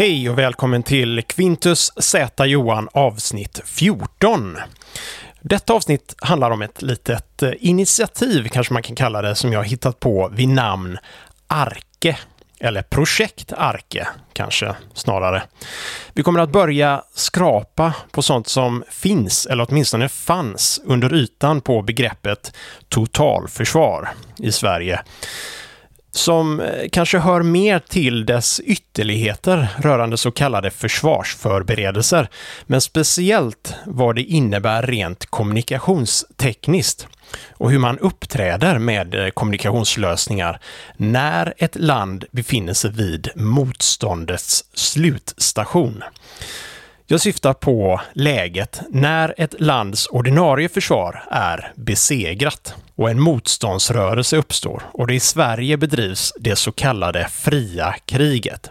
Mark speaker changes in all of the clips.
Speaker 1: Hej och välkommen till Quintus Z Johan avsnitt 14. Detta avsnitt handlar om ett litet eh, initiativ, kanske man kan kalla det, som jag hittat på vid namn Arke. Eller Projekt Arke, kanske snarare. Vi kommer att börja skrapa på sånt som finns, eller åtminstone fanns, under ytan på begreppet totalförsvar i Sverige som eh, kanske hör mer till dess ytterligheter rörande så kallade försvarsförberedelser, men speciellt vad det innebär rent kommunikationstekniskt och hur man uppträder med eh, kommunikationslösningar när ett land befinner sig vid motståndets slutstation. Jag syftar på läget när ett lands ordinarie försvar är besegrat och en motståndsrörelse uppstår och det i Sverige bedrivs det så kallade fria kriget.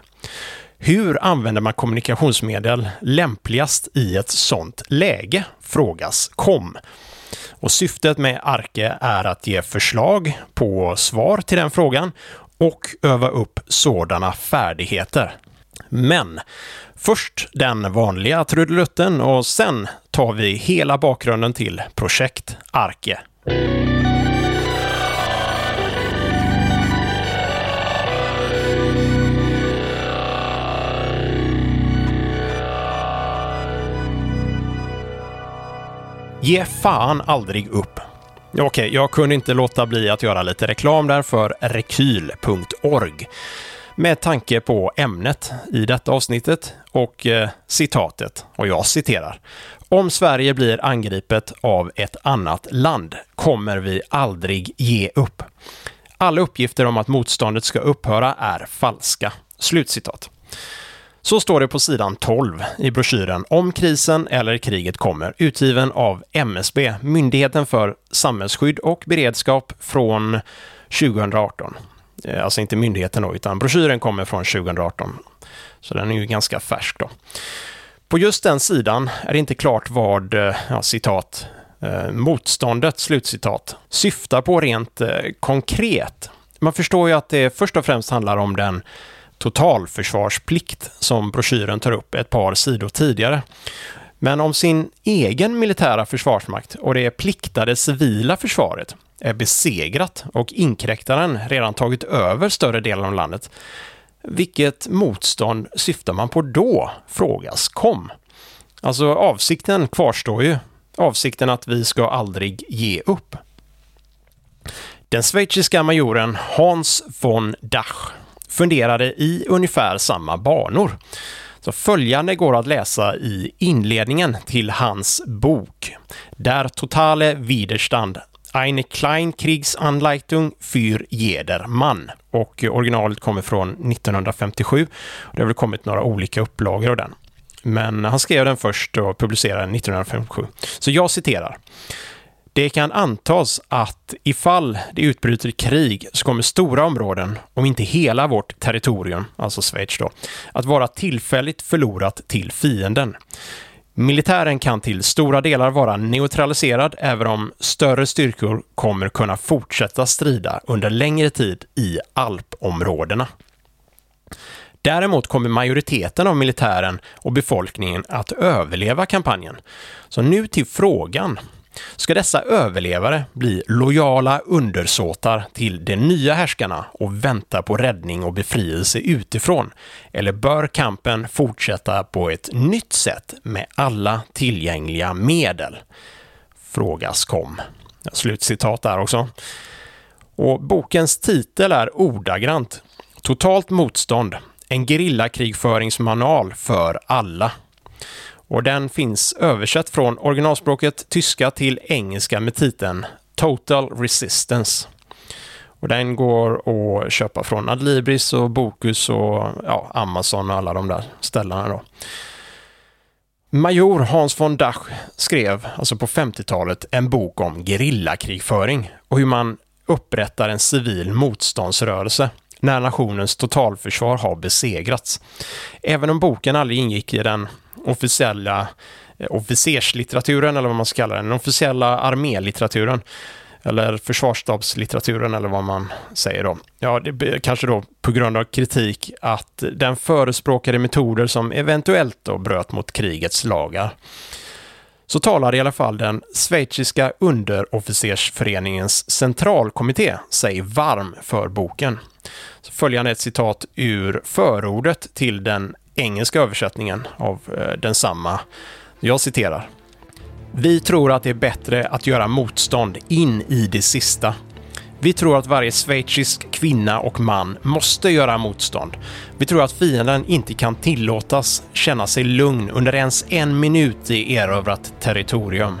Speaker 1: Hur använder man kommunikationsmedel lämpligast i ett sådant läge? Frågas KOM. Och syftet med Arke är att ge förslag på svar till den frågan och öva upp sådana färdigheter. Men först den vanliga trudelutten och sen tar vi hela bakgrunden till projekt Arke. Ge fan aldrig upp. Okej, okay, jag kunde inte låta bli att göra lite reklam där för rekyl.org med tanke på ämnet i detta avsnittet och eh, citatet, och jag citerar. Om Sverige blir angripet av ett annat land kommer vi aldrig ge upp. Alla uppgifter om att motståndet ska upphöra är falska. Slutcitat. Så står det på sidan 12 i broschyren Om krisen eller kriget kommer, utgiven av MSB, Myndigheten för samhällsskydd och beredskap från 2018. Eh, alltså inte myndigheten då, utan broschyren kommer från 2018. Så den är ju ganska färsk då. På just den sidan är det inte klart vad, eh, ja, citat, eh, motståndet, slutcitat, syftar på rent eh, konkret. Man förstår ju att det först och främst handlar om den totalförsvarsplikt som broschyren tar upp ett par sidor tidigare. Men om sin egen militära försvarsmakt och det pliktade civila försvaret är besegrat och inkräktaren redan tagit över större delen av landet. Vilket motstånd syftar man på då? Frågas kom. Alltså avsikten kvarstår ju. Avsikten att vi ska aldrig ge upp. Den schweiziska majoren Hans von Dach funderade i ungefär samma banor. Så följande går att läsa i inledningen till hans bok Der totale Widerstand Eine Kleinkriegsanleitung für jedermann. Och eh, originalet kommer från 1957. Det har väl kommit några olika upplagor av den. Men han skrev den först och publicerade den 1957. Så jag citerar. Det kan antas att ifall det utbryter krig så kommer stora områden, om inte hela vårt territorium, alltså Schweiz då, att vara tillfälligt förlorat till fienden. Militären kan till stora delar vara neutraliserad även om större styrkor kommer kunna fortsätta strida under längre tid i alpområdena. Däremot kommer majoriteten av militären och befolkningen att överleva kampanjen. Så nu till frågan. Ska dessa överlevare bli lojala undersåtar till de nya härskarna och vänta på räddning och befrielse utifrån? Eller bör kampen fortsätta på ett nytt sätt med alla tillgängliga medel? Frågas kom. Slutcitat där också. Och bokens titel är ordagrant Totalt motstånd, en gerillakrigföringsmanual för alla. Och den finns översatt från originalspråket tyska till engelska med titeln Total Resistance. Och den går att köpa från Adlibris och Bokus och ja, Amazon och alla de där ställena då. Major Hans von Dach skrev, alltså på 50-talet, en bok om gerillakrigföring och hur man upprättar en civil motståndsrörelse när nationens totalförsvar har besegrats. Även om boken aldrig ingick i den officiella eh, officerslitteraturen, eller vad man ska kalla den, den officiella armélitteraturen, eller försvarsstabslitteraturen eller vad man säger då. Ja, det, kanske då på grund av kritik att den förespråkade metoder som eventuellt då bröt mot krigets lagar. Så talar i alla fall den schweiziska underofficersföreningens centralkommitté sig varm för boken. Så följande ett citat ur förordet till den engelska översättningen av eh, densamma. Jag citerar. Vi tror att det är bättre att göra motstånd in i det sista. Vi tror att varje schweizisk kvinna och man måste göra motstånd. Vi tror att fienden inte kan tillåtas känna sig lugn under ens en minut i erövrat territorium.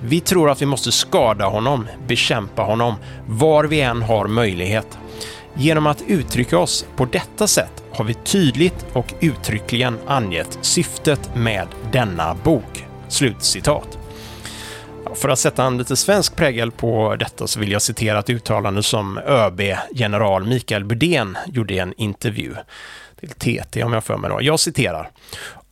Speaker 1: Vi tror att vi måste skada honom, bekämpa honom, var vi än har möjlighet. Genom att uttrycka oss på detta sätt har vi tydligt och uttryckligen angett syftet med denna bok. Slutcitat. För att sätta en lite svensk prägel på detta så vill jag citera ett uttalande som ÖB general Mikael Budén gjorde i en intervju till TT om jag för mig då. Jag citerar.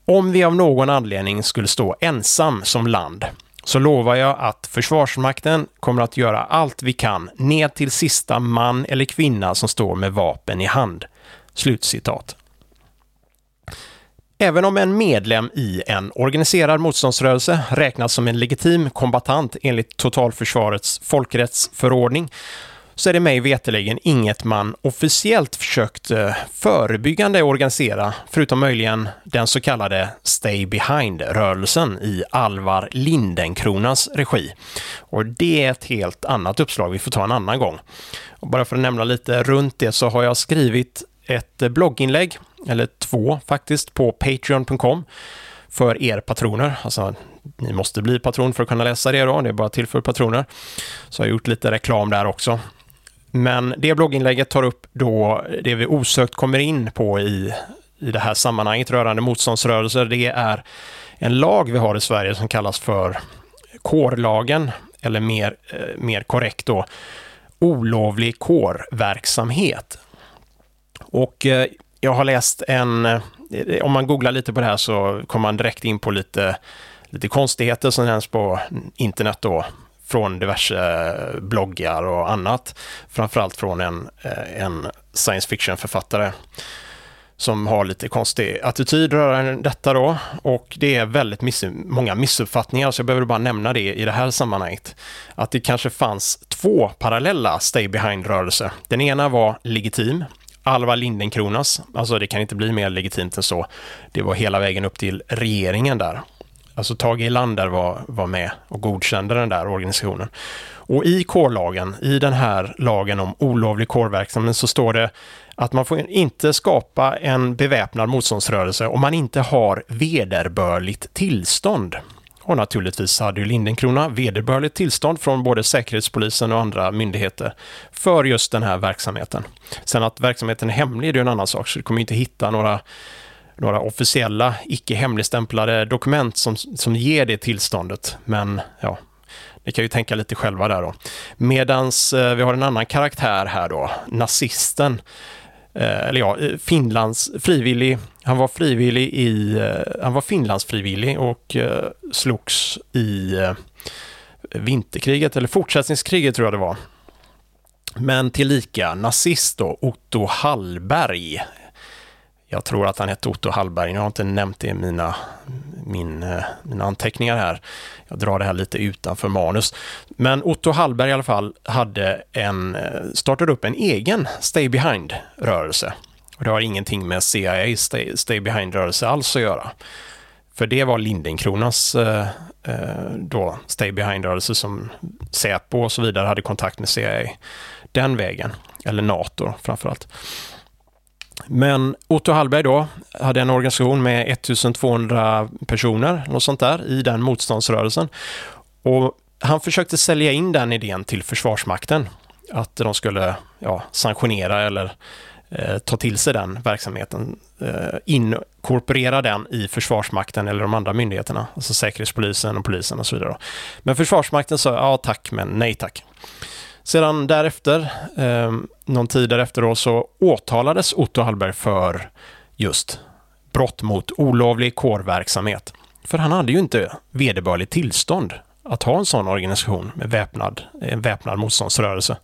Speaker 1: Om vi av någon anledning skulle stå ensam som land så lovar jag att Försvarsmakten kommer att göra allt vi kan ned till sista man eller kvinna som står med vapen i hand. Slutcitat. Även om en medlem i en organiserad motståndsrörelse räknas som en legitim kombatant enligt totalförsvarets folkrättsförordning så är det mig veteligen inget man officiellt försökt eh, förebyggande organisera, förutom möjligen den så kallade Stay Behind-rörelsen i Alvar Lindenkronas regi. Och det är ett helt annat uppslag vi får ta en annan gång. Och bara för att nämna lite runt det så har jag skrivit ett eh, blogginlägg, eller två faktiskt, på patreon.com för er patroner. Alltså, ni måste bli patron för att kunna läsa det då, det är bara till för patroner. Så jag har gjort lite reklam där också. Men det blogginlägget tar upp då det vi osökt kommer in på i, i det här sammanhanget rörande motståndsrörelser. Det är en lag vi har i Sverige som kallas för kårlagen, eller mer, eh, mer korrekt då, olovlig kårverksamhet. Och eh, jag har läst en, eh, om man googlar lite på det här så kommer man direkt in på lite, lite konstigheter som nämns på internet då från diverse eh, bloggar och annat. Framförallt från en, eh, en science fiction-författare som har lite konstig attityd rörande detta då. Och det är väldigt miss många missuppfattningar, så jag behöver bara nämna det i det här sammanhanget. Att det kanske fanns två parallella Stay Behind-rörelser. Den ena var legitim, Alva Lindenkronas, alltså det kan inte bli mer legitimt än så. Det var hela vägen upp till regeringen där. Alltså Tage Erlander var, var med och godkände den där organisationen. Och i kårlagen, i den här lagen om olovlig kårverksamhet, så står det att man får inte skapa en beväpnad motståndsrörelse om man inte har vederbörligt tillstånd. Och naturligtvis hade ju Lindenkrona vederbörligt tillstånd från både Säkerhetspolisen och andra myndigheter för just den här verksamheten. Sen att verksamheten är hemlig, det är en annan sak, så du kommer inte hitta några, några officiella, icke hemligstämplade dokument som, som ger det tillståndet. Men ja, ni kan ju tänka lite själva där då. Medans eh, vi har en annan karaktär här då, nazisten, Eh, eller ja, eh, Finlands frivillig. Han var frivillig i, eh, han var Finlands frivillig och eh, slogs i eh, vinterkriget, eller fortsättningskriget tror jag det var. Men tillika nazist då, Otto Hallberg jag tror att han hette Otto Hallberg. Jag har inte nämnt det i mina, min, eh, mina anteckningar här. Jag drar det här lite utanför manus. Men Otto Hallberg i alla fall hade en, eh, startade upp en egen Stay Behind-rörelse. Och det har ingenting med CIA Stay, Stay Behind-rörelse alls att göra. För det var Lindenkronas eh, eh, då Stay Behind-rörelse som Säpo och så vidare hade kontakt med CIA den vägen. Eller NATO framförallt. Men Otto Hallberg då hade en organisation med 1200 personer, något sånt där, i den motståndsrörelsen. Och han försökte sälja in den idén till Försvarsmakten, att de skulle ja, sanktionera eller eh, ta till sig den verksamheten, eh, inkorporera den i Försvarsmakten eller de andra myndigheterna, alltså Säkerhetspolisen och polisen och så vidare. Men Försvarsmakten sa ja tack, men nej tack. Sedan därefter, eh, någon tid därefter då, så åtalades Otto Hallberg för just brott mot olovlig kårverksamhet. För han hade ju inte vederbörligt tillstånd att ha en sån organisation med väpnad, en väpnad motståndsrörelse.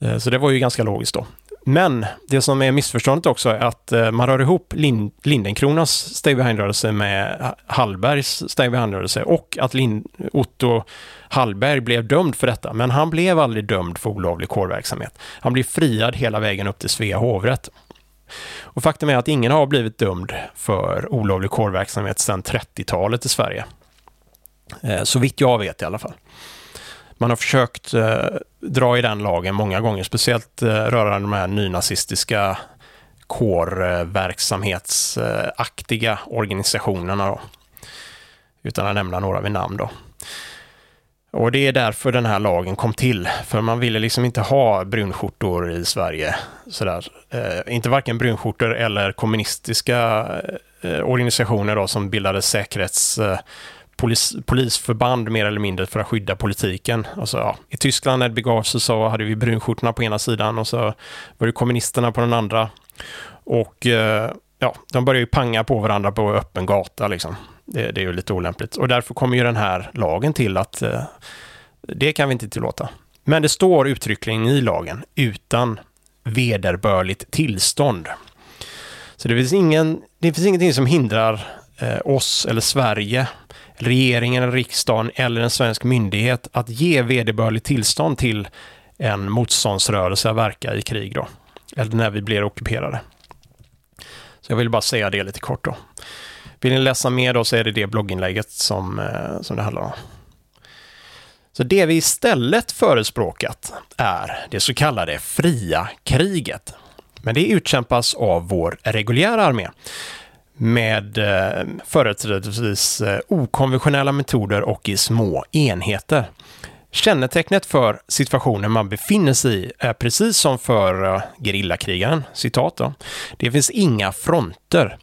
Speaker 1: Eh, så det var ju ganska logiskt då. Men det som är missförståndet också är att eh, man rör ihop Lind Lindenkronas Stay Behind-rörelse med Hallbergs Stay Behind-rörelse och att Lind Otto Hallberg blev dömd för detta. Men han blev aldrig dömd för olovlig kårverksamhet. Han blev friad hela vägen upp till Svea hovrätt. Och faktum är att ingen har blivit dömd för olovlig kårverksamhet sedan 30-talet i Sverige. Eh, så vitt jag vet i alla fall. Man har försökt eh, dra i den lagen många gånger, speciellt eh, rörande de här nynazistiska kårverksamhetsaktiga organisationerna. Då. Utan att nämna några vid namn. Då. Och det är därför den här lagen kom till. För man ville liksom inte ha brunskjortor i Sverige. Sådär. Eh, inte varken brunskjortor eller kommunistiska eh, organisationer då, som bildade säkerhets... Eh, Polis, polisförband mer eller mindre för att skydda politiken. Alltså, ja, I Tyskland när det begav sig så hade vi brunskjortorna på ena sidan och så var det kommunisterna på den andra. Och eh, ja, de började ju panga på varandra på öppen gata liksom. Det, det är ju lite olämpligt. Och därför kommer ju den här lagen till att eh, det kan vi inte tillåta. Men det står uttryckligen i lagen utan vederbörligt tillstånd. Så det finns, ingen, det finns ingenting som hindrar eh, oss eller Sverige, regeringen eller riksdagen eller en svensk myndighet att ge vederbörligt tillstånd till en motståndsrörelse att verka i krig då. Eller när vi blir ockuperade. Så jag vill bara säga det lite kort då. Vill ni läsa mer då så är det det blogginlägget som, eh, som det handlar om. Så det vi istället förespråkat är det så kallade fria kriget. Men det utkämpas av vår reguljära armé med eh, företrädesvis eh, okonventionella metoder och i små enheter. Kännetecknet för situationen man befinner sig i är precis som för eh, gerillakrigaren, citat då. Det finns inga fronter.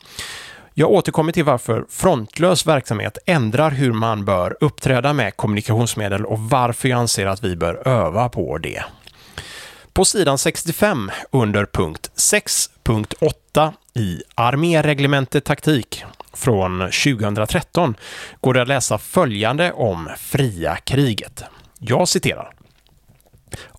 Speaker 1: Jag återkommer till varför frontlös verksamhet ändrar hur man bör uppträda med kommunikationsmedel och varför jag anser att vi bör öva på det. På sidan 65 under punkt 6.8 i Arméreglementet taktik från 2013 går det att läsa följande om fria kriget. Jag citerar.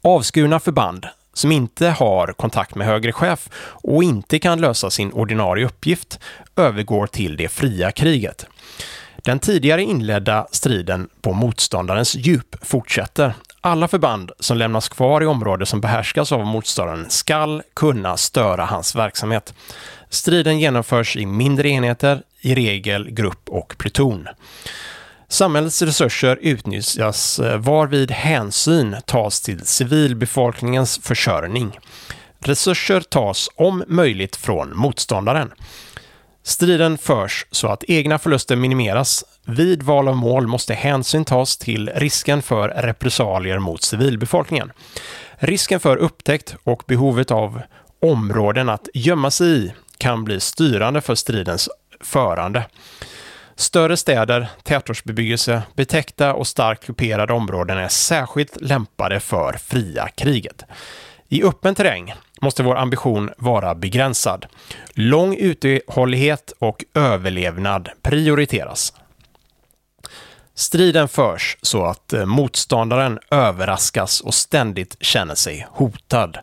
Speaker 1: Avskurna förband som inte har kontakt med högre chef och inte kan lösa sin ordinarie uppgift övergår till det fria kriget. Den tidigare inledda striden på motståndarens djup fortsätter. Alla förband som lämnas kvar i områden som behärskas av motståndaren skall kunna störa hans verksamhet. Striden genomförs i mindre enheter, i regel grupp och pluton. Samhällets resurser utnyttjas eh, varvid hänsyn tas till civilbefolkningens försörjning. Resurser tas om möjligt från motståndaren. Striden förs så att egna förluster minimeras. Vid val av mål måste hänsyn tas till risken för repressalier mot civilbefolkningen. Risken för upptäckt och behovet av områden att gömma sig i kan bli styrande för stridens förande. Större städer, tätortsbebyggelse, betäckta och starkt kuperade områden är särskilt lämpade för fria kriget. I öppen terräng måste vår ambition vara begränsad. Lång uthållighet och överlevnad prioriteras. Striden förs så att eh, motståndaren överraskas och ständigt känner sig hotad.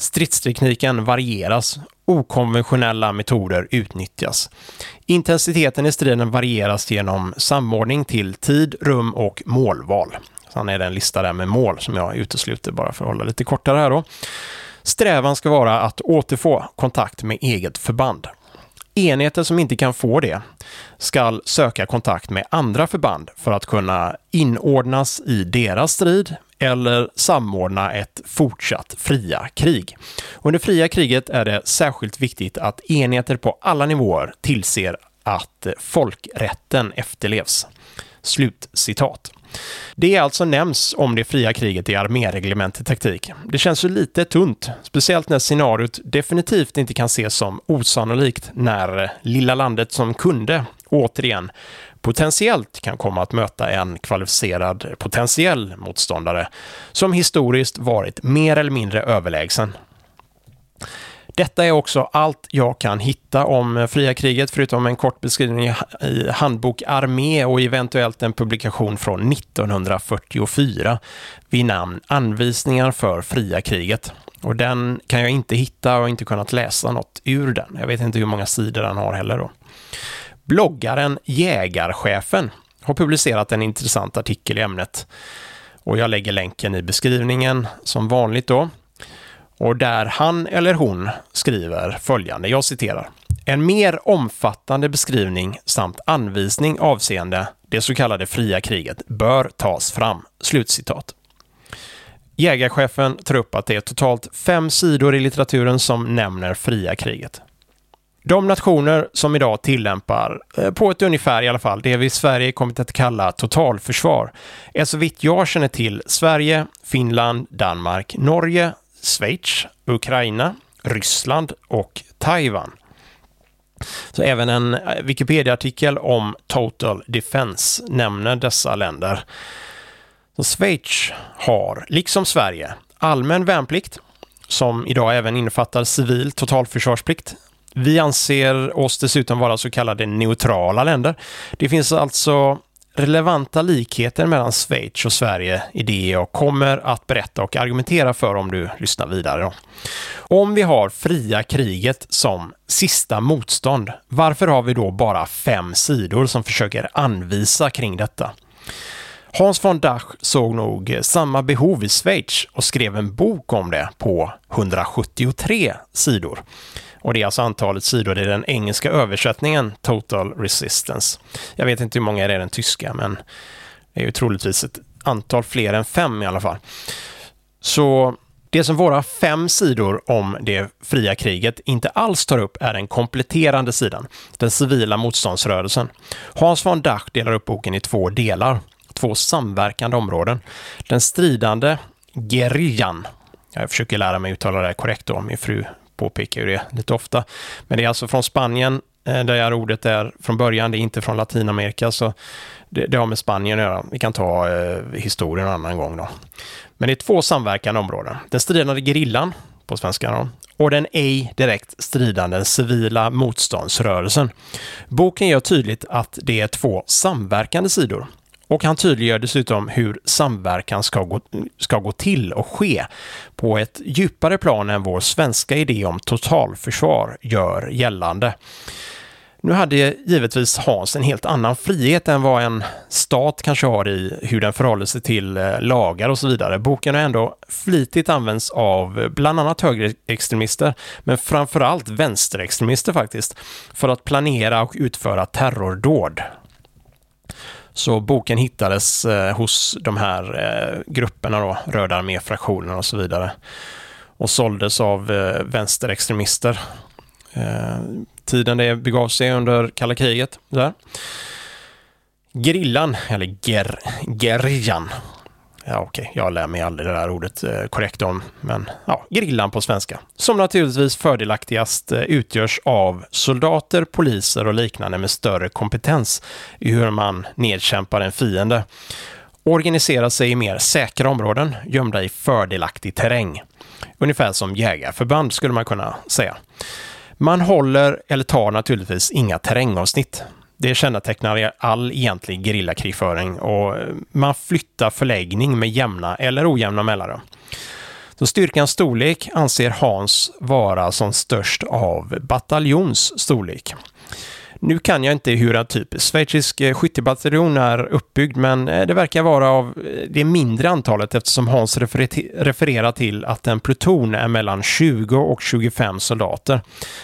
Speaker 1: Stridstekniken varieras okonventionella metoder utnyttjas. Intensiteten i striden varieras genom samordning till tid, rum och målval. Sen är det en lista där med mål som jag utesluter bara för att hålla lite kortare här då. Strävan ska vara att återfå kontakt med eget förband. Enheter som inte kan få det ska söka kontakt med andra förband för att kunna inordnas i deras strid eller samordna ett fortsatt fria krig. Under fria kriget är det särskilt viktigt att enheter på alla nivåer tillser att folkrätten efterlevs. Slut citat. Det är alltså nämns om det fria kriget i arméreglementet taktik. Det känns ju lite tunt, speciellt när scenariot definitivt inte kan ses som osannolikt när lilla landet som kunde, återigen, potentiellt kan komma att möta en kvalificerad potentiell motståndare som historiskt varit mer eller mindre överlägsen. Detta är också allt jag kan hitta om eh, fria kriget, förutom en kort beskrivning i Handbok Armé och eventuellt en publikation från 1944 vid namn Anvisningar för fria kriget. Och den kan jag inte hitta och inte kunnat läsa något ur den. Jag vet inte hur många sidor den har heller då. Bloggaren Jägarchefen har publicerat en intressant artikel i ämnet och jag lägger länken i beskrivningen som vanligt då. Och där han eller hon skriver följande, jag citerar. En mer omfattande beskrivning samt anvisning avseende det så kallade fria kriget bör tas fram. Slutcitat. Jägarchefen tar upp att det är totalt fem sidor i litteraturen som nämner fria kriget. De nationer som idag tillämpar, eh, på ett ungefär i alla fall, det vi i Sverige kommit att kalla totalförsvar, är så vitt jag känner till Sverige, Finland, Danmark, Norge, Schweiz, Ukraina, Ryssland och Taiwan. Så även en eh, Wikipedia-artikel om Total Defense nämner dessa länder. Så Schweiz har, liksom Sverige, allmän värnplikt som idag även innefattar civil totalförsvarsplikt. Vi anser oss dessutom vara så kallade neutrala länder. Det finns alltså relevanta likheter mellan Schweiz och Sverige i det jag kommer att berätta och argumentera för om du lyssnar vidare. Då. Om vi har fria kriget som sista motstånd, varför har vi då bara fem sidor som försöker anvisa kring detta? Hans von Dach såg nog samma behov i Schweiz och skrev en bok om det på 173 sidor. Och det är alltså antalet sidor i den engelska översättningen Total Resistance. Jag vet inte hur många det är i den tyska, men det är ju troligtvis ett antal fler än fem i alla fall. Så det som våra fem sidor om det fria kriget inte alls tar upp är den kompletterande sidan, den civila motståndsrörelsen. Hans von Dach delar upp boken i två delar, två samverkande områden. Den stridande gerillan, jag försöker lära mig uttala det korrekt då, min fru påpekar ju det lite ofta. Men det är alltså från Spanien, eh, där ordet är från början, det är inte från Latinamerika, så det, det har med Spanien att göra. Vi kan ta eh, historien en annan gång då. Men det är två samverkande områden. Den stridande gerillan, på svenska då, och den ej direkt stridande civila motståndsrörelsen. Boken gör tydligt att det är två samverkande sidor och han tydliggör dessutom hur samverkan ska gå, ska gå till och ske på ett djupare plan än vår svenska idé om totalförsvar gör gällande. Nu hade givetvis Hans en helt annan frihet än vad en stat kanske har i hur den förhåller sig till eh, lagar och så vidare. Boken har ändå flitigt använts av bland annat högerextremister, men framförallt vänsterextremister faktiskt, för att planera och utföra terrordåd. Så boken hittades eh, hos de här eh, grupperna då, Röda arméfraktionerna och så vidare. Och såldes av eh, vänsterextremister. Eh, tiden det begav sig under kalla kriget. Där. Gerillan, eller ger, Gerjan, Ja, okej, okay. jag lär mig aldrig det där ordet eh, korrekt om, men ja, grillan på svenska. Som naturligtvis fördelaktigast eh, utgörs av soldater, poliser och liknande med större kompetens i hur man nedkämpar en fiende. Organiserar sig i mer säkra områden, gömda i fördelaktig terräng. Ungefär som jägarförband skulle man kunna säga. Man håller eller tar naturligtvis inga terrängavsnitt. Det kännetecknar all egentlig gerillakrigföring och man flyttar förläggning med jämna eller ojämna mellanrum. Så styrkans storlek anser Hans vara som störst av bataljons storlek. Nu kan jag inte hur en typisk schweizisk eh, skyttebataljon är uppbyggd, men eh, det verkar vara av eh, det mindre antalet eftersom Hans refererar till att en pluton är mellan 20 och 25 soldater.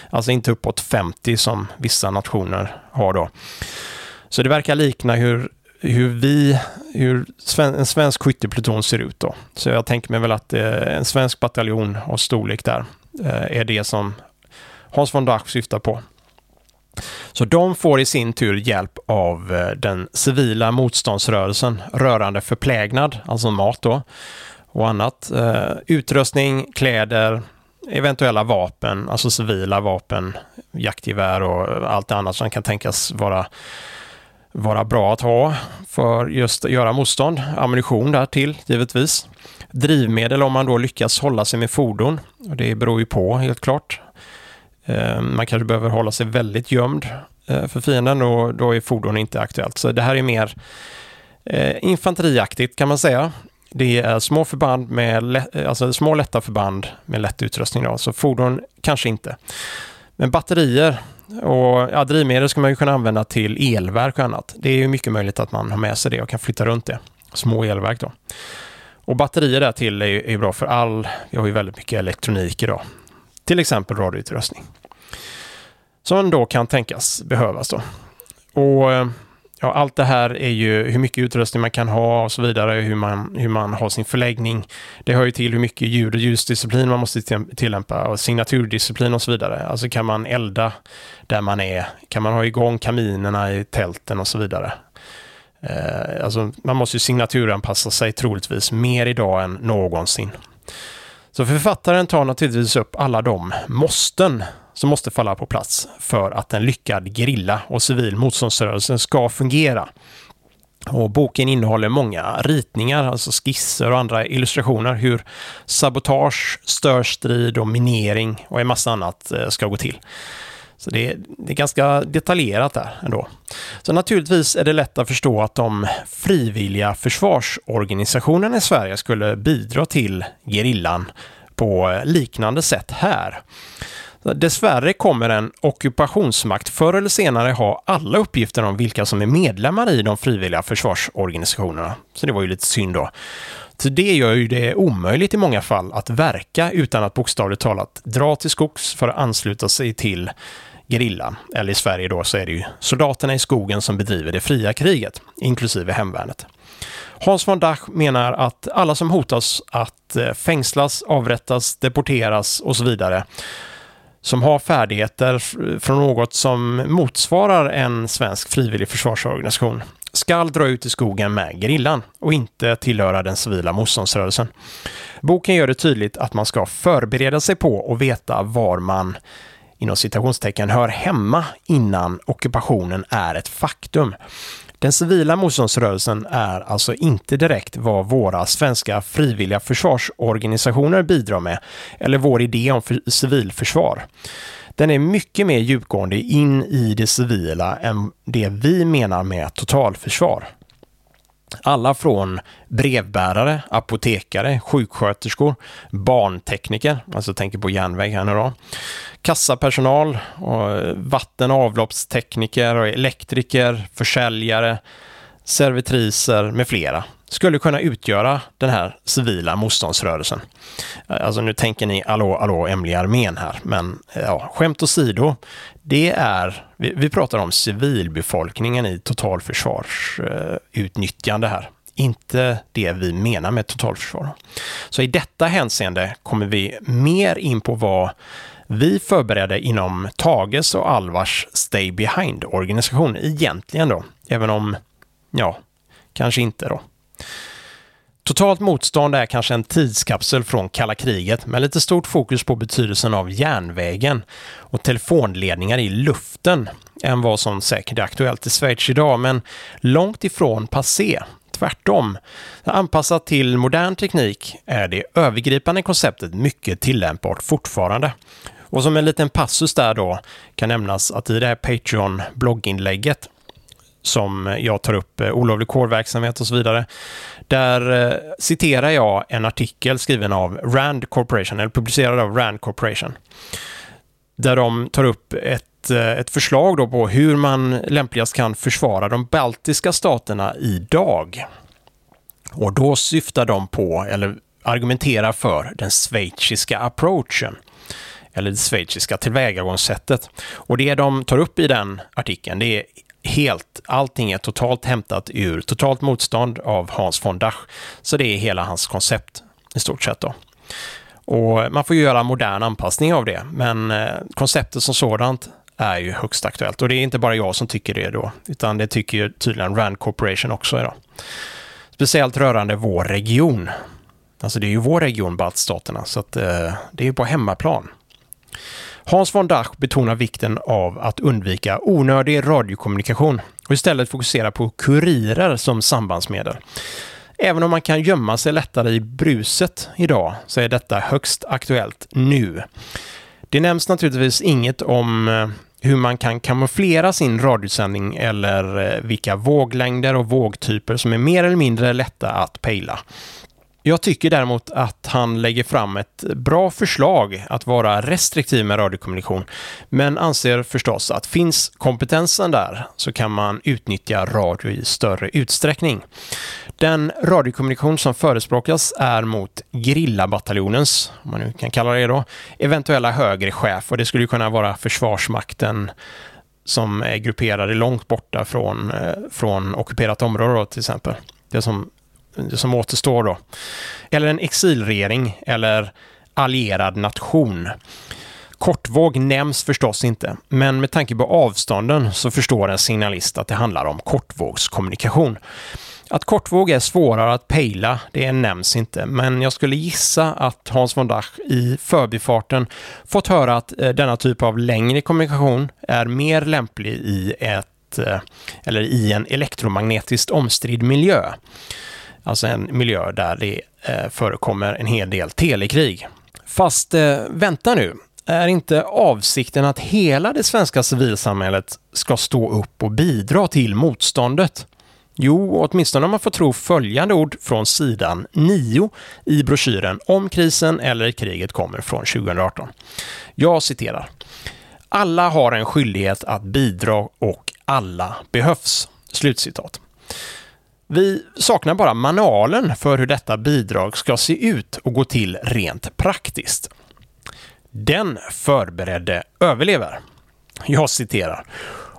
Speaker 1: Alltså inte uppåt 50 som vissa nationer har då. Så det verkar likna hur hur vi, hur en svensk skyttepluton ser ut då. Så jag tänker mig väl att en svensk bataljon av storlek där är det som Hans von Dach syftar på. Så de får i sin tur hjälp av eh, den civila motståndsrörelsen rörande förplägnad, alltså mat då, och annat. Eh, utrustning, kläder, eventuella vapen, alltså civila vapen, jaktgevär och allt annat som kan tänkas vara, vara bra att ha för just att göra motstånd. Ammunition där till givetvis. Drivmedel om man då lyckas hålla sig med fordon. Och det beror ju på helt klart. Eh, man kanske behöver hålla sig väldigt gömd eh, för fienden och då är fordon inte aktuellt. Så det här är mer eh, infanteriaktigt kan man säga. Det är små förband med alltså små lätta förband med lätt utrustning. Då, så fordon kanske inte. Men batterier och ja, drivmedel ska man ju kunna använda till elverk och annat. Det är ju mycket möjligt att man har med sig det och kan flytta runt det. Små elverk då. Och batterier där till är ju, är bra för all, vi har ju väldigt mycket elektronik idag. Till exempel radioutrustning. Som då kan tänkas behövas då. Och eh, ja, allt det här är ju hur mycket utrustning man kan ha och så vidare, hur man, hur man har sin förläggning. Det hör ju till hur mycket ljud och ljusdisciplin man måste tillämpa och signaturdisciplin och så vidare. Alltså kan man elda där man är? Kan man ha igång kaminerna i tälten och så vidare? Eh, alltså man måste ju signaturanpassa sig troligtvis mer idag än någonsin. Så författaren tar naturligtvis upp alla de måsten som måste falla på plats för att en lyckad grilla och civil motståndsrörelse ska fungera. Och boken innehåller många ritningar, alltså skisser och andra illustrationer hur sabotage, störstrid och minering och en massa annat eh, ska gå till. Så det är, det är ganska detaljerat där ändå. Så naturligtvis är det lätt att förstå att de frivilliga försvarsorganisationerna i Sverige skulle bidra till gerillan på liknande sätt här. Dessvärre kommer en ockupationsmakt förr eller senare ha alla uppgifter om vilka som är medlemmar i de frivilliga försvarsorganisationerna. Så det var ju lite synd då. Så det gör ju det omöjligt i många fall att verka utan att bokstavligt talat dra till skogs för att ansluta sig till gerillan. Eller i Sverige då så är det ju soldaterna i skogen som bedriver det fria kriget, inklusive hemvärnet. Hans von Dach menar att alla som hotas att eh, fängslas, avrättas, deporteras och så vidare som har färdigheter från något som motsvarar en svensk frivillig försvarsorganisation skall dra ut i skogen med gerillan och inte tillhöra den civila motståndsrörelsen. Boken gör det tydligt att man ska förbereda sig på och veta var man inom citationstecken hör hemma innan ockupationen är ett faktum. Den civila motståndsrörelsen är alltså inte direkt vad våra svenska frivilliga försvarsorganisationer bidrar med eller vår idé om civilförsvar. Den är mycket mer djupgående in i det civila än det vi menar med totalförsvar. Alla från brevbärare, apotekare, sjuksköterskor, barntekniker, alltså tänker på järnväg här nu då, kassapersonal, och vatten och avloppstekniker, och elektriker, försäljare, servitriser med flera skulle kunna utgöra den här civila motståndsrörelsen. Eh, alltså nu tänker ni allå, allå, hemliga armén här, men eh, ja, skämt åsido, det är, vi, vi pratar om civilbefolkningen i totalförsvarsutnyttjande här inte det vi menar med totalförsvar. Så i detta hänseende kommer vi mer in på vad vi förberedde inom Tages och Alvars Stay Behind-organisation egentligen då, även om, ja, kanske inte då. Totalt motstånd är kanske en tidskapsel från kalla kriget med lite stort fokus på betydelsen av järnvägen och telefonledningar i luften än vad som säkert är aktuellt i Schweiz idag, men långt ifrån passé. Tvärtom. Anpassat till modern teknik är det övergripande konceptet mycket tillämpbart fortfarande. Och som en liten passus där då kan nämnas att i det här Patreon-blogginlägget som jag tar upp, eh, olovlig kårverksamhet och så vidare. Där eh, citerar jag en artikel skriven av Rand Corporation, eller publicerad av Rand Corporation. Där de tar upp ett, eh, ett förslag då på hur man lämpligast kan försvara de baltiska staterna idag. Och då syftar de på, eller argumenterar för, den schweiziska approachen eller det schweiziska tillvägagångssättet. Och det de tar upp i den artikeln, det är helt, allting är totalt hämtat ur Totalt motstånd av Hans von Dach. Så det är hela hans koncept i stort sett då. Och man får ju göra modern anpassning av det, men eh, konceptet som sådant är ju högst aktuellt. Och det är inte bara jag som tycker det då, utan det tycker ju tydligen Rand Corporation också idag. Speciellt rörande vår region. Alltså det är ju vår region, baltstaterna, så att eh, det är ju på hemmaplan. Hans von Dach betonar vikten av att undvika onödig radiokommunikation och istället fokusera på kurirer som sambandsmedel. Även om man kan gömma sig lättare i bruset idag så är detta högst aktuellt nu. Det nämns naturligtvis inget om eh, hur man kan kamouflera sin radiosändning eller eh, vilka våglängder och vågtyper som är mer eller mindre lätta att pejla. Jag tycker däremot att han lägger fram ett bra förslag att vara restriktiv med radiokommunikation, men anser förstås att finns kompetensen där så kan man utnyttja radio i större utsträckning. Den radiokommunikation som förespråkas är mot Grillabataljonens, om man nu kan kalla det då, eventuella högre chef och det skulle kunna vara Försvarsmakten som är grupperade långt borta från, eh, från ockuperat område då, till exempel. Det som som återstår då. Eller en exilregering eller allierad nation. Kortvåg nämns förstås inte, men med tanke på avstånden så förstår en signalist att det handlar om kortvågskommunikation. Att kortvåg är svårare att pejla, det nämns inte, men jag skulle gissa att Hans von Dach i förbifarten fått höra att eh, denna typ av längre kommunikation är mer lämplig i ett eh, eller i en elektromagnetiskt omstridd miljö. Alltså en miljö där det eh, förekommer en hel del telekrig. Fast eh, vänta nu, är inte avsikten att hela det svenska civilsamhället ska stå upp och bidra till motståndet? Jo, åtminstone om man får tro följande ord från sidan 9 i broschyren Om krisen eller kriget kommer från 2018. Jag citerar. Alla har en skyldighet att bidra och alla behövs. Slutcitat. Vi saknar bara manualen för hur detta bidrag ska se ut och gå till rent praktiskt. Den förberedde överlever. Jag citerar.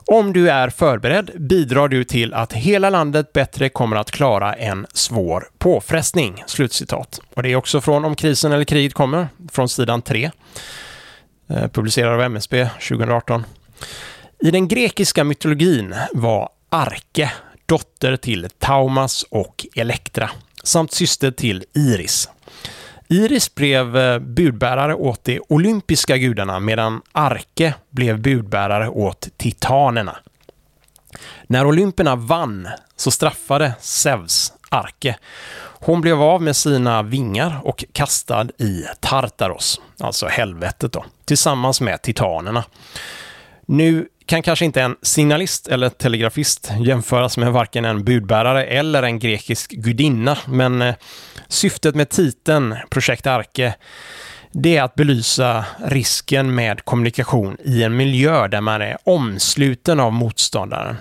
Speaker 1: Om du är förberedd bidrar du till att hela landet bättre kommer att klara en svår påfrestning. Slutcitat. Och det är också från Om krisen eller kriget kommer, från sidan 3. Eh, publicerad av MSB 2018. I den grekiska mytologin var Arke dotter till Taumas och Elektra, samt syster till Iris. Iris blev eh, budbärare åt de olympiska gudarna medan Arke blev budbärare åt titanerna. När olymperna vann så straffade Zeus Arke. Hon blev av med sina vingar och kastad i Tartaros, alltså helvetet då, tillsammans med titanerna. Nu kan kanske inte en signalist eller telegrafist jämföras med varken en budbärare eller en grekisk gudinna, men eh, syftet med titeln Projekt Arke det är att belysa risken med kommunikation i en miljö där man är omsluten av motståndaren.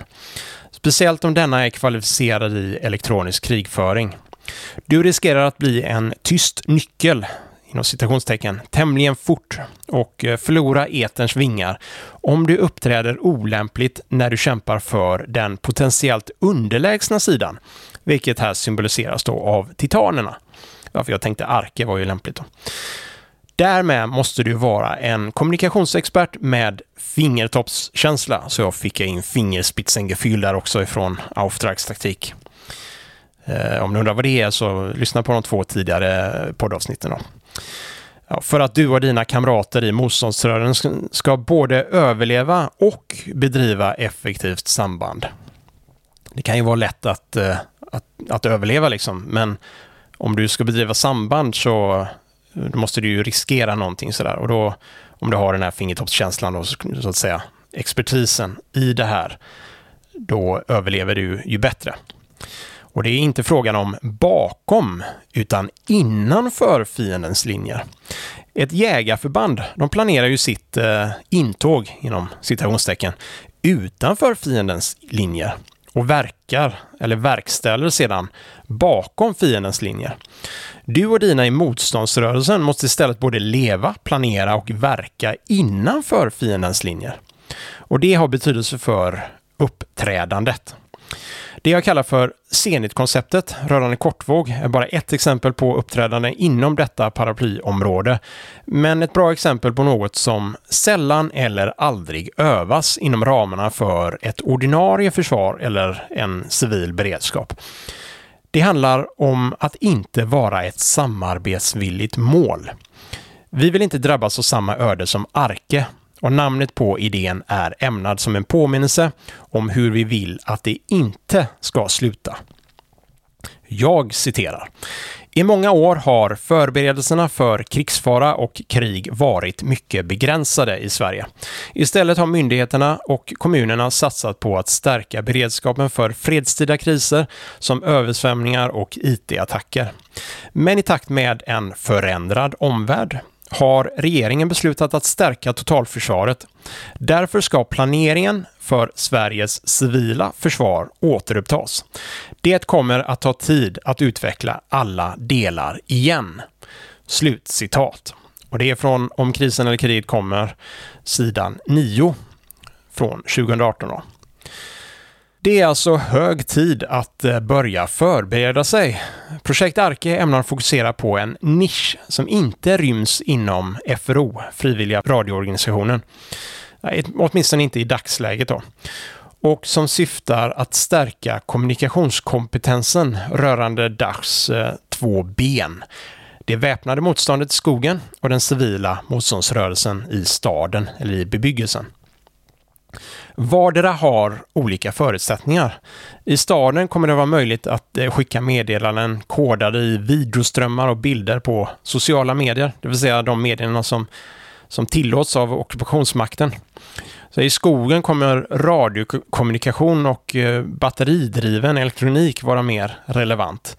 Speaker 1: Speciellt om denna är kvalificerad i elektronisk krigföring. Du riskerar att bli en tyst nyckel inom citationstecken, tämligen fort och eh, förlora eterns vingar om du uppträder olämpligt när du kämpar för den potentiellt underlägsna sidan, vilket här symboliseras då av titanerna. Varför jag tänkte Arke var ju lämpligt då. Därmed måste du vara en kommunikationsexpert med fingertoppskänsla, så jag fick in fingerspitzengefühl där också ifrån Auftragstaktik. taktik. Eh, om ni undrar vad det är så lyssna på de två tidigare poddavsnitten. Då. Ja, för att du och dina kamrater i motståndsrörelsen ska både överleva och bedriva effektivt samband. Det kan ju vara lätt att, eh, att, att överleva liksom, men om du ska bedriva samband så eh, måste du ju riskera någonting sådär. Och då, om du har den här fingertoppskänslan då, så att säga, expertisen i det här, då överlever du ju bättre. Och det är inte frågan om bakom, utan innanför fiendens linjer. Ett jägarförband, de planerar ju sitt eh, intåg, inom citationstecken, utanför fiendens linjer och verkar, eller verkställer sedan, bakom fiendens linjer. Du och dina i motståndsrörelsen måste istället både leva, planera och verka innanför fiendens linjer. Och det har betydelse för uppträdandet. Det jag kallar för Zenit-konceptet rörande kortvåg är bara ett exempel på uppträdande inom detta paraplyområde, men ett bra exempel på något som sällan eller aldrig övas inom ramarna för ett ordinarie försvar eller en civil beredskap. Det handlar om att inte vara ett samarbetsvilligt mål. Vi vill inte drabbas av samma öde som Arke och namnet på idén är ämnad som en påminnelse om hur vi vill att det inte ska sluta. Jag citerar. I många år har förberedelserna för krigsfara och krig varit mycket begränsade i Sverige. Istället har myndigheterna och kommunerna satsat på att stärka beredskapen för fredstida kriser som översvämningar och IT-attacker. Men i takt med en förändrad omvärld har regeringen beslutat att stärka totalförsvaret. Därför ska planeringen för Sveriges civila försvar återupptas. Det kommer att ta tid att utveckla alla delar igen. Slutcitat. Och det är från Om krisen eller kriget kommer, sidan 9 från 2018. Då. Det är alltså hög tid att eh, börja förbereda sig. Projekt Arke ämnar fokusera på en nisch som inte ryms inom FRO, Frivilliga radioorganisationen. Åtminstone inte i dagsläget då. Och som syftar att stärka kommunikationskompetensen rörande DACHs eh, två ben. Det väpnade motståndet i skogen och den civila motståndsrörelsen i staden eller i bebyggelsen. Vardera har olika förutsättningar. I staden kommer det vara möjligt att eh, skicka meddelanden kodade i videoströmmar och bilder på sociala medier, det vill säga de medierna som, som tillåts av ockupationsmakten. Så I skogen kommer radiokommunikation och eh, batteridriven elektronik vara mer relevant.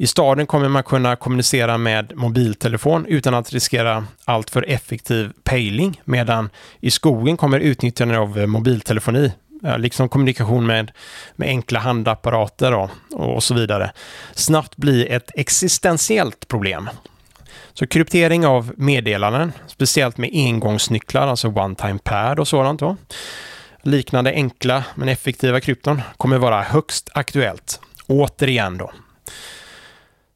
Speaker 1: I staden kommer man kunna kommunicera med mobiltelefon utan att riskera alltför effektiv pejling, medan i skogen kommer utnyttjande av mobiltelefoni, eh, liksom kommunikation med, med enkla handapparater och, och så vidare, snabbt bli ett existentiellt problem. Så kryptering av meddelanden, speciellt med engångsnycklar, alltså one-time pad och sådant då, liknande enkla men effektiva krypton kommer vara högst aktuellt. Återigen då,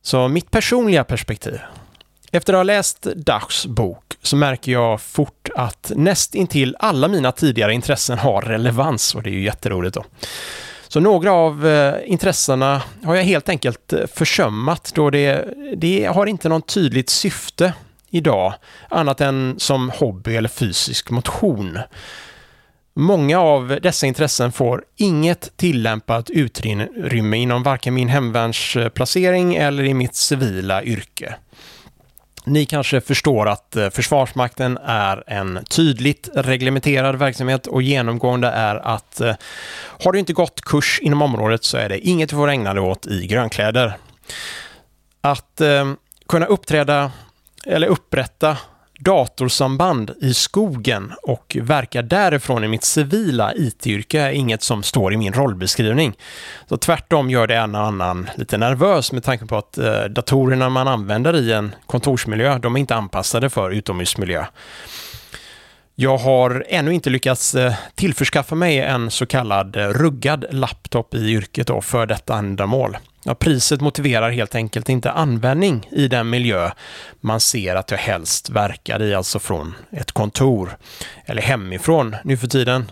Speaker 1: så mitt personliga perspektiv. Efter att ha läst Dachs bok så märker jag fort att näst intill alla mina tidigare intressen har relevans och det är ju jätteroligt då. Så några av eh, intressena har jag helt enkelt eh, försummat då det, det har inte något tydligt syfte idag annat än som hobby eller fysisk motion. Många av dessa intressen får inget tillämpat utrymme inom varken min hemvärnsplacering eller i mitt civila yrke. Ni kanske förstår att eh, Försvarsmakten är en tydligt reglementerad verksamhet och genomgående är att eh, har du inte gått kurs inom området så är det inget du får ägna dig åt i grönkläder. Att eh, kunna uppträda eller upprätta datorsamband i skogen och verka därifrån i mitt civila IT-yrke är inget som står i min rollbeskrivning. Så tvärtom gör det en och annan lite nervös med tanke på att eh, datorerna man använder i en kontorsmiljö, de är inte anpassade för utomhusmiljö. Jag har ännu inte lyckats eh, tillförskaffa mig en så kallad eh, ruggad laptop i yrket då för detta ändamål. Ja, priset motiverar helt enkelt inte användning i den miljö man ser att jag helst verkar i, alltså från ett kontor eller hemifrån nu för tiden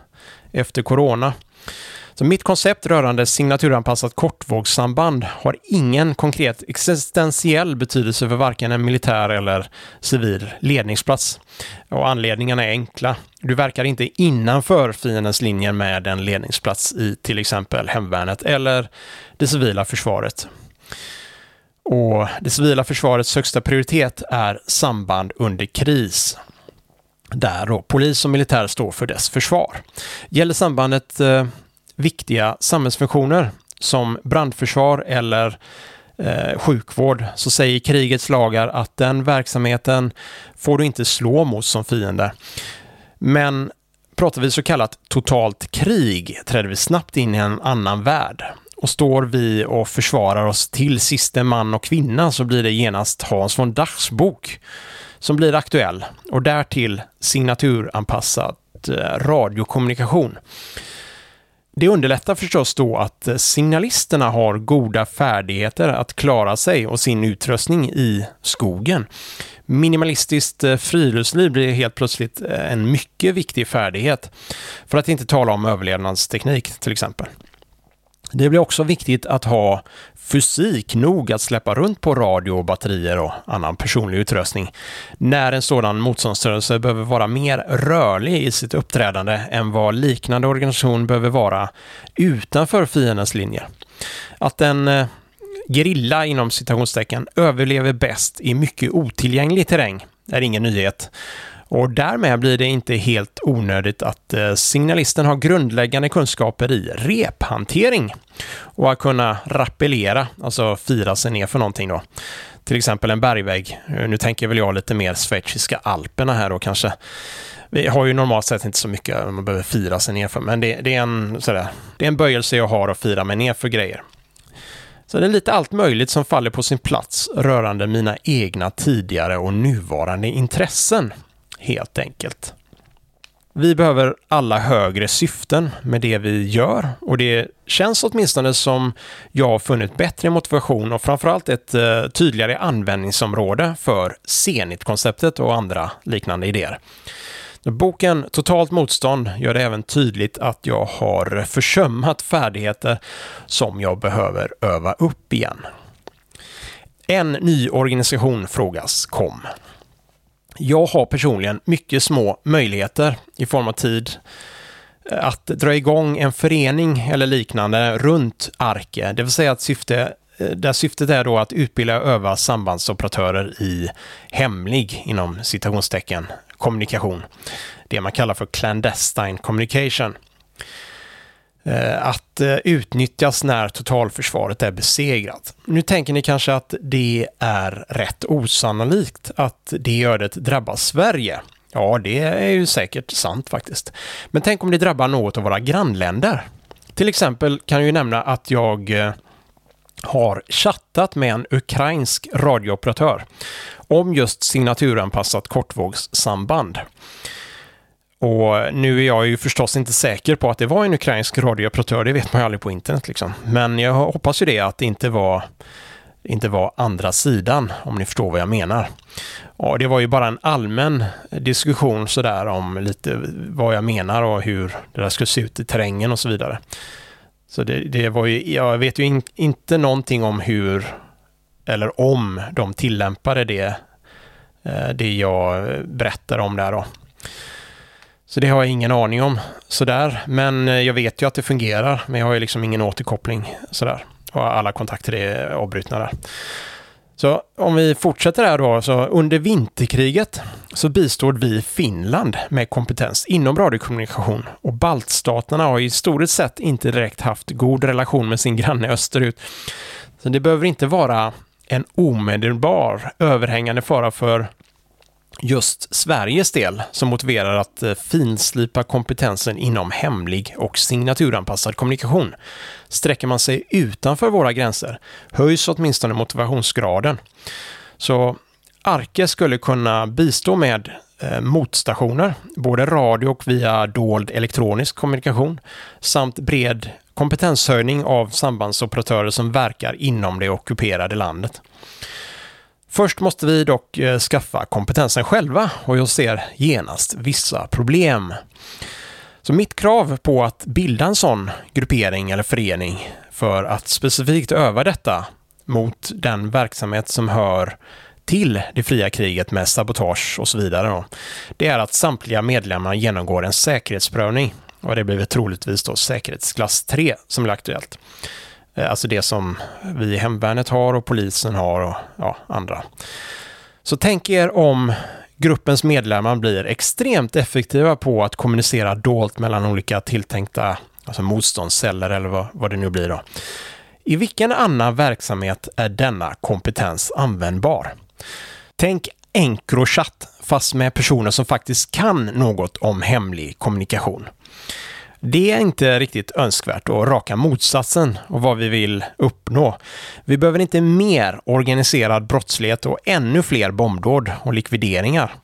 Speaker 1: efter corona. Så mitt koncept rörande signaturanpassat kortvågssamband har ingen konkret existentiell betydelse för varken en militär eller civil ledningsplats. Och anledningarna är enkla. Du verkar inte innanför fiendens linjer med en ledningsplats i till exempel hemvärnet eller det civila försvaret. Och det civila försvarets högsta prioritet är samband under kris där då polis och militär står för dess försvar. Gäller sambandet eh, viktiga samhällsfunktioner som brandförsvar eller eh, sjukvård så säger krigets lagar att den verksamheten får du inte slå mot som fiende. Men pratar vi så kallat totalt krig träder vi snabbt in i en annan värld. Och står vi och försvarar oss till siste man och kvinna så blir det genast Hans von Dachs bok som blir aktuell och därtill signaturanpassad eh, radiokommunikation. Det underlättar förstås då att eh, signalisterna har goda färdigheter att klara sig och sin utrustning i skogen. Minimalistiskt eh, friluftsliv blir helt plötsligt eh, en mycket viktig färdighet. För att inte tala om överlevnadsteknik till exempel. Det blir också viktigt att ha fysik nog att släppa runt på radio batterier och annan personlig utrustning när en sådan motståndsrörelse behöver vara mer rörlig i sitt uppträdande än vad liknande organisation behöver vara utanför fiendens linjer. Att en eh, gerilla inom citationstecken överlever bäst i mycket otillgänglig terräng. Är ingen nyhet. Och därmed blir det inte helt onödigt att eh, signalisten har grundläggande kunskaper i rephantering och att kunna rappellera, alltså fira sig ner för någonting då. Till exempel en bergvägg. Nu tänker väl jag lite mer schweiziska alperna här då kanske. Vi har ju normalt sett inte så mycket man behöver fira sig ner för, men det, det, är en, sådär, det är en böjelse jag har att fira mig ner för grejer. Så det är lite allt möjligt som faller på sin plats rörande mina egna tidigare och nuvarande intressen helt enkelt. Vi behöver alla högre syften med det vi gör och det känns åtminstone som jag har funnit bättre motivation och framförallt ett eh, tydligare användningsområde för Zenit-konceptet och andra liknande idéer. Boken Totalt motstånd gör det även tydligt att jag har försummat färdigheter som jag behöver öva upp igen. En ny organisation frågas kom. Jag har personligen mycket små möjligheter i form av tid eh, att dra igång en förening eller liknande runt Arke, det vill säga att syfte, eh, där syftet är då att utbilda och öva sambandsoperatörer i hemlig, inom citationstecken, kommunikation. Det man kallar för clandestine communication. Eh, att eh, utnyttjas när totalförsvaret är besegrat. Nu tänker ni kanske att det är rätt osannolikt att det ödet drabbar Sverige. Ja, det är ju säkert sant faktiskt. Men tänk om det drabbar något av våra grannländer. Till exempel kan jag ju nämna att jag eh, har chattat med en ukrainsk radiooperatör om just signaturanpassat kortvågssamband. Och nu är jag ju förstås inte säker på att det var en ukrainsk radiooperatör, det vet man ju aldrig på internet liksom. Men jag hoppas ju det att det inte var, inte var andra sidan, om ni förstår vad jag menar. Och det var ju bara en allmän diskussion sådär om lite vad jag menar och hur det där skulle se ut i terrängen och så vidare. Så det, det var ju, jag vet ju in, inte någonting om hur eller om de tillämpade det, eh, det jag berättar om där då. Så det har jag ingen aning om sådär. Men eh, jag vet ju att det fungerar, men jag har ju liksom ingen återkoppling sådär. Och alla kontakter är avbrutna där. Så om vi fortsätter här då, så under vinterkriget så bistod vi Finland med kompetens inom radiokommunikation och baltstaterna har i stort sett inte direkt haft god relation med sin granne österut. Så det behöver inte vara en omedelbar överhängande fara för just Sveriges del som motiverar att eh, finslipa kompetensen inom hemlig och signaturanpassad kommunikation. Sträcker man sig utanför våra gränser höjs åtminstone motivationsgraden. Så Arke skulle kunna bistå med eh, motstationer, både radio och via dold elektronisk kommunikation, samt bred kompetenshöjning av sambandsoperatörer som verkar inom det ockuperade landet. Först måste vi dock eh, skaffa kompetensen själva och jag ser genast vissa problem. Så mitt krav på att bilda en sån gruppering eller förening för att specifikt öva detta mot den verksamhet som hör till det fria kriget med sabotage och så vidare. Då, det är att samtliga medlemmar genomgår en säkerhetsprövning och det blir troligtvis då säkerhetsklass 3 som blir aktuellt. Eh, alltså det som vi i hemvärnet har och polisen har och ja, andra. Så tänk er om gruppens medlemmar blir extremt effektiva på att kommunicera dolt mellan olika tilltänkta alltså motståndsceller eller vad, vad det nu blir. Då. I vilken annan verksamhet är denna kompetens användbar? Tänk Encrochat fast med personer som faktiskt kan något om hemlig kommunikation. Det är inte riktigt önskvärt och raka motsatsen av vad vi vill uppnå. Vi behöver inte mer organiserad brottslighet och ännu fler bombdåd och likvideringar.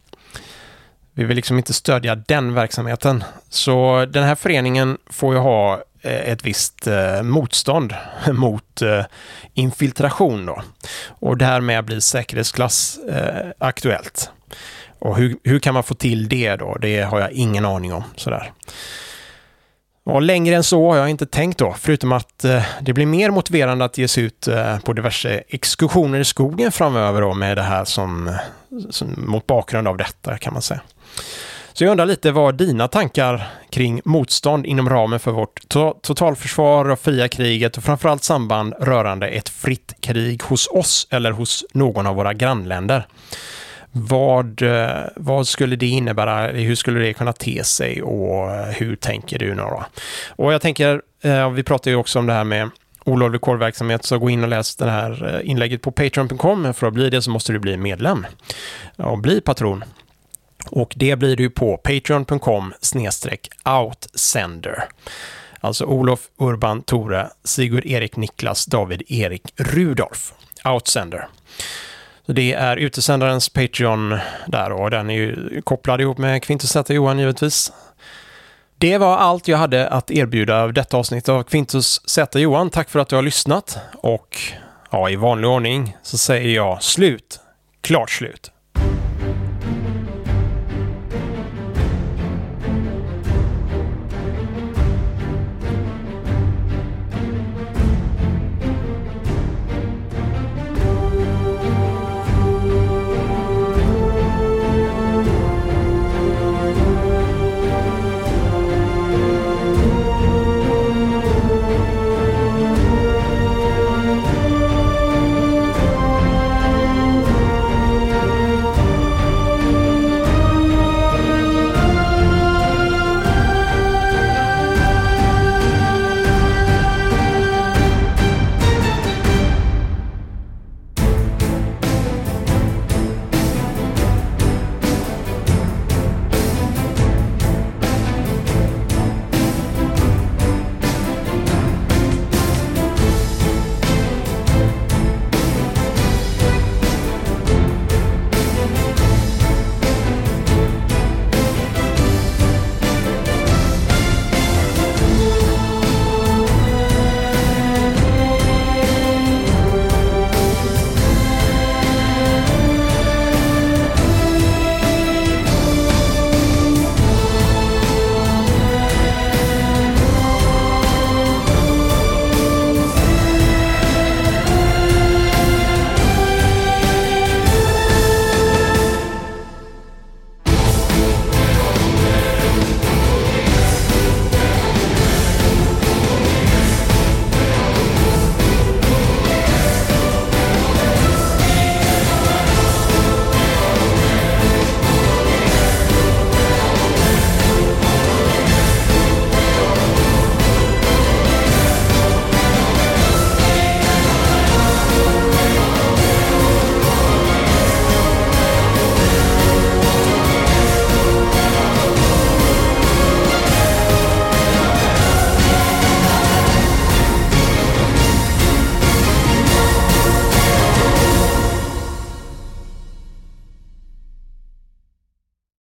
Speaker 1: Vi vill liksom inte stödja den verksamheten. Så den här föreningen får ju ha eh, ett visst eh, motstånd mot eh, infiltration då. Och därmed blir säkerhetsklass aktuellt. Och hur, hur kan man få till det då? Det har jag ingen aning om. Sådär. Och längre än så har jag inte tänkt då, förutom att eh, det blir mer motiverande att ge sig ut eh, på diverse exkursioner i skogen framöver då med det här som, som, mot bakgrund av detta kan man säga. Så jag undrar lite vad dina tankar kring motstånd inom ramen för vårt to totalförsvar och fria kriget och framförallt samband rörande ett fritt krig hos oss eller hos någon av våra grannländer. Vad, eh, vad skulle det innebära? Hur skulle det kunna te sig och eh, hur tänker du nu då? Och jag tänker, eh, vi pratar ju också om det här med olovlig kårverksamhet, så gå in och läs det här inlägget på patreon.com. För att bli det så måste du bli medlem och bli patron. Och det blir du på patreon.com outsender. Alltså Olof, Urban, Tore, Sigurd, Erik, Niklas, David, Erik, Rudolf. Outsender. Så det är utesändarens Patreon där och den är ju kopplad ihop med Kvintus Z Johan givetvis. Det var allt jag hade att erbjuda av detta avsnitt av Kvintus Z Johan. Tack för att du har lyssnat och ja, i vanlig ordning så säger jag slut. Klart slut.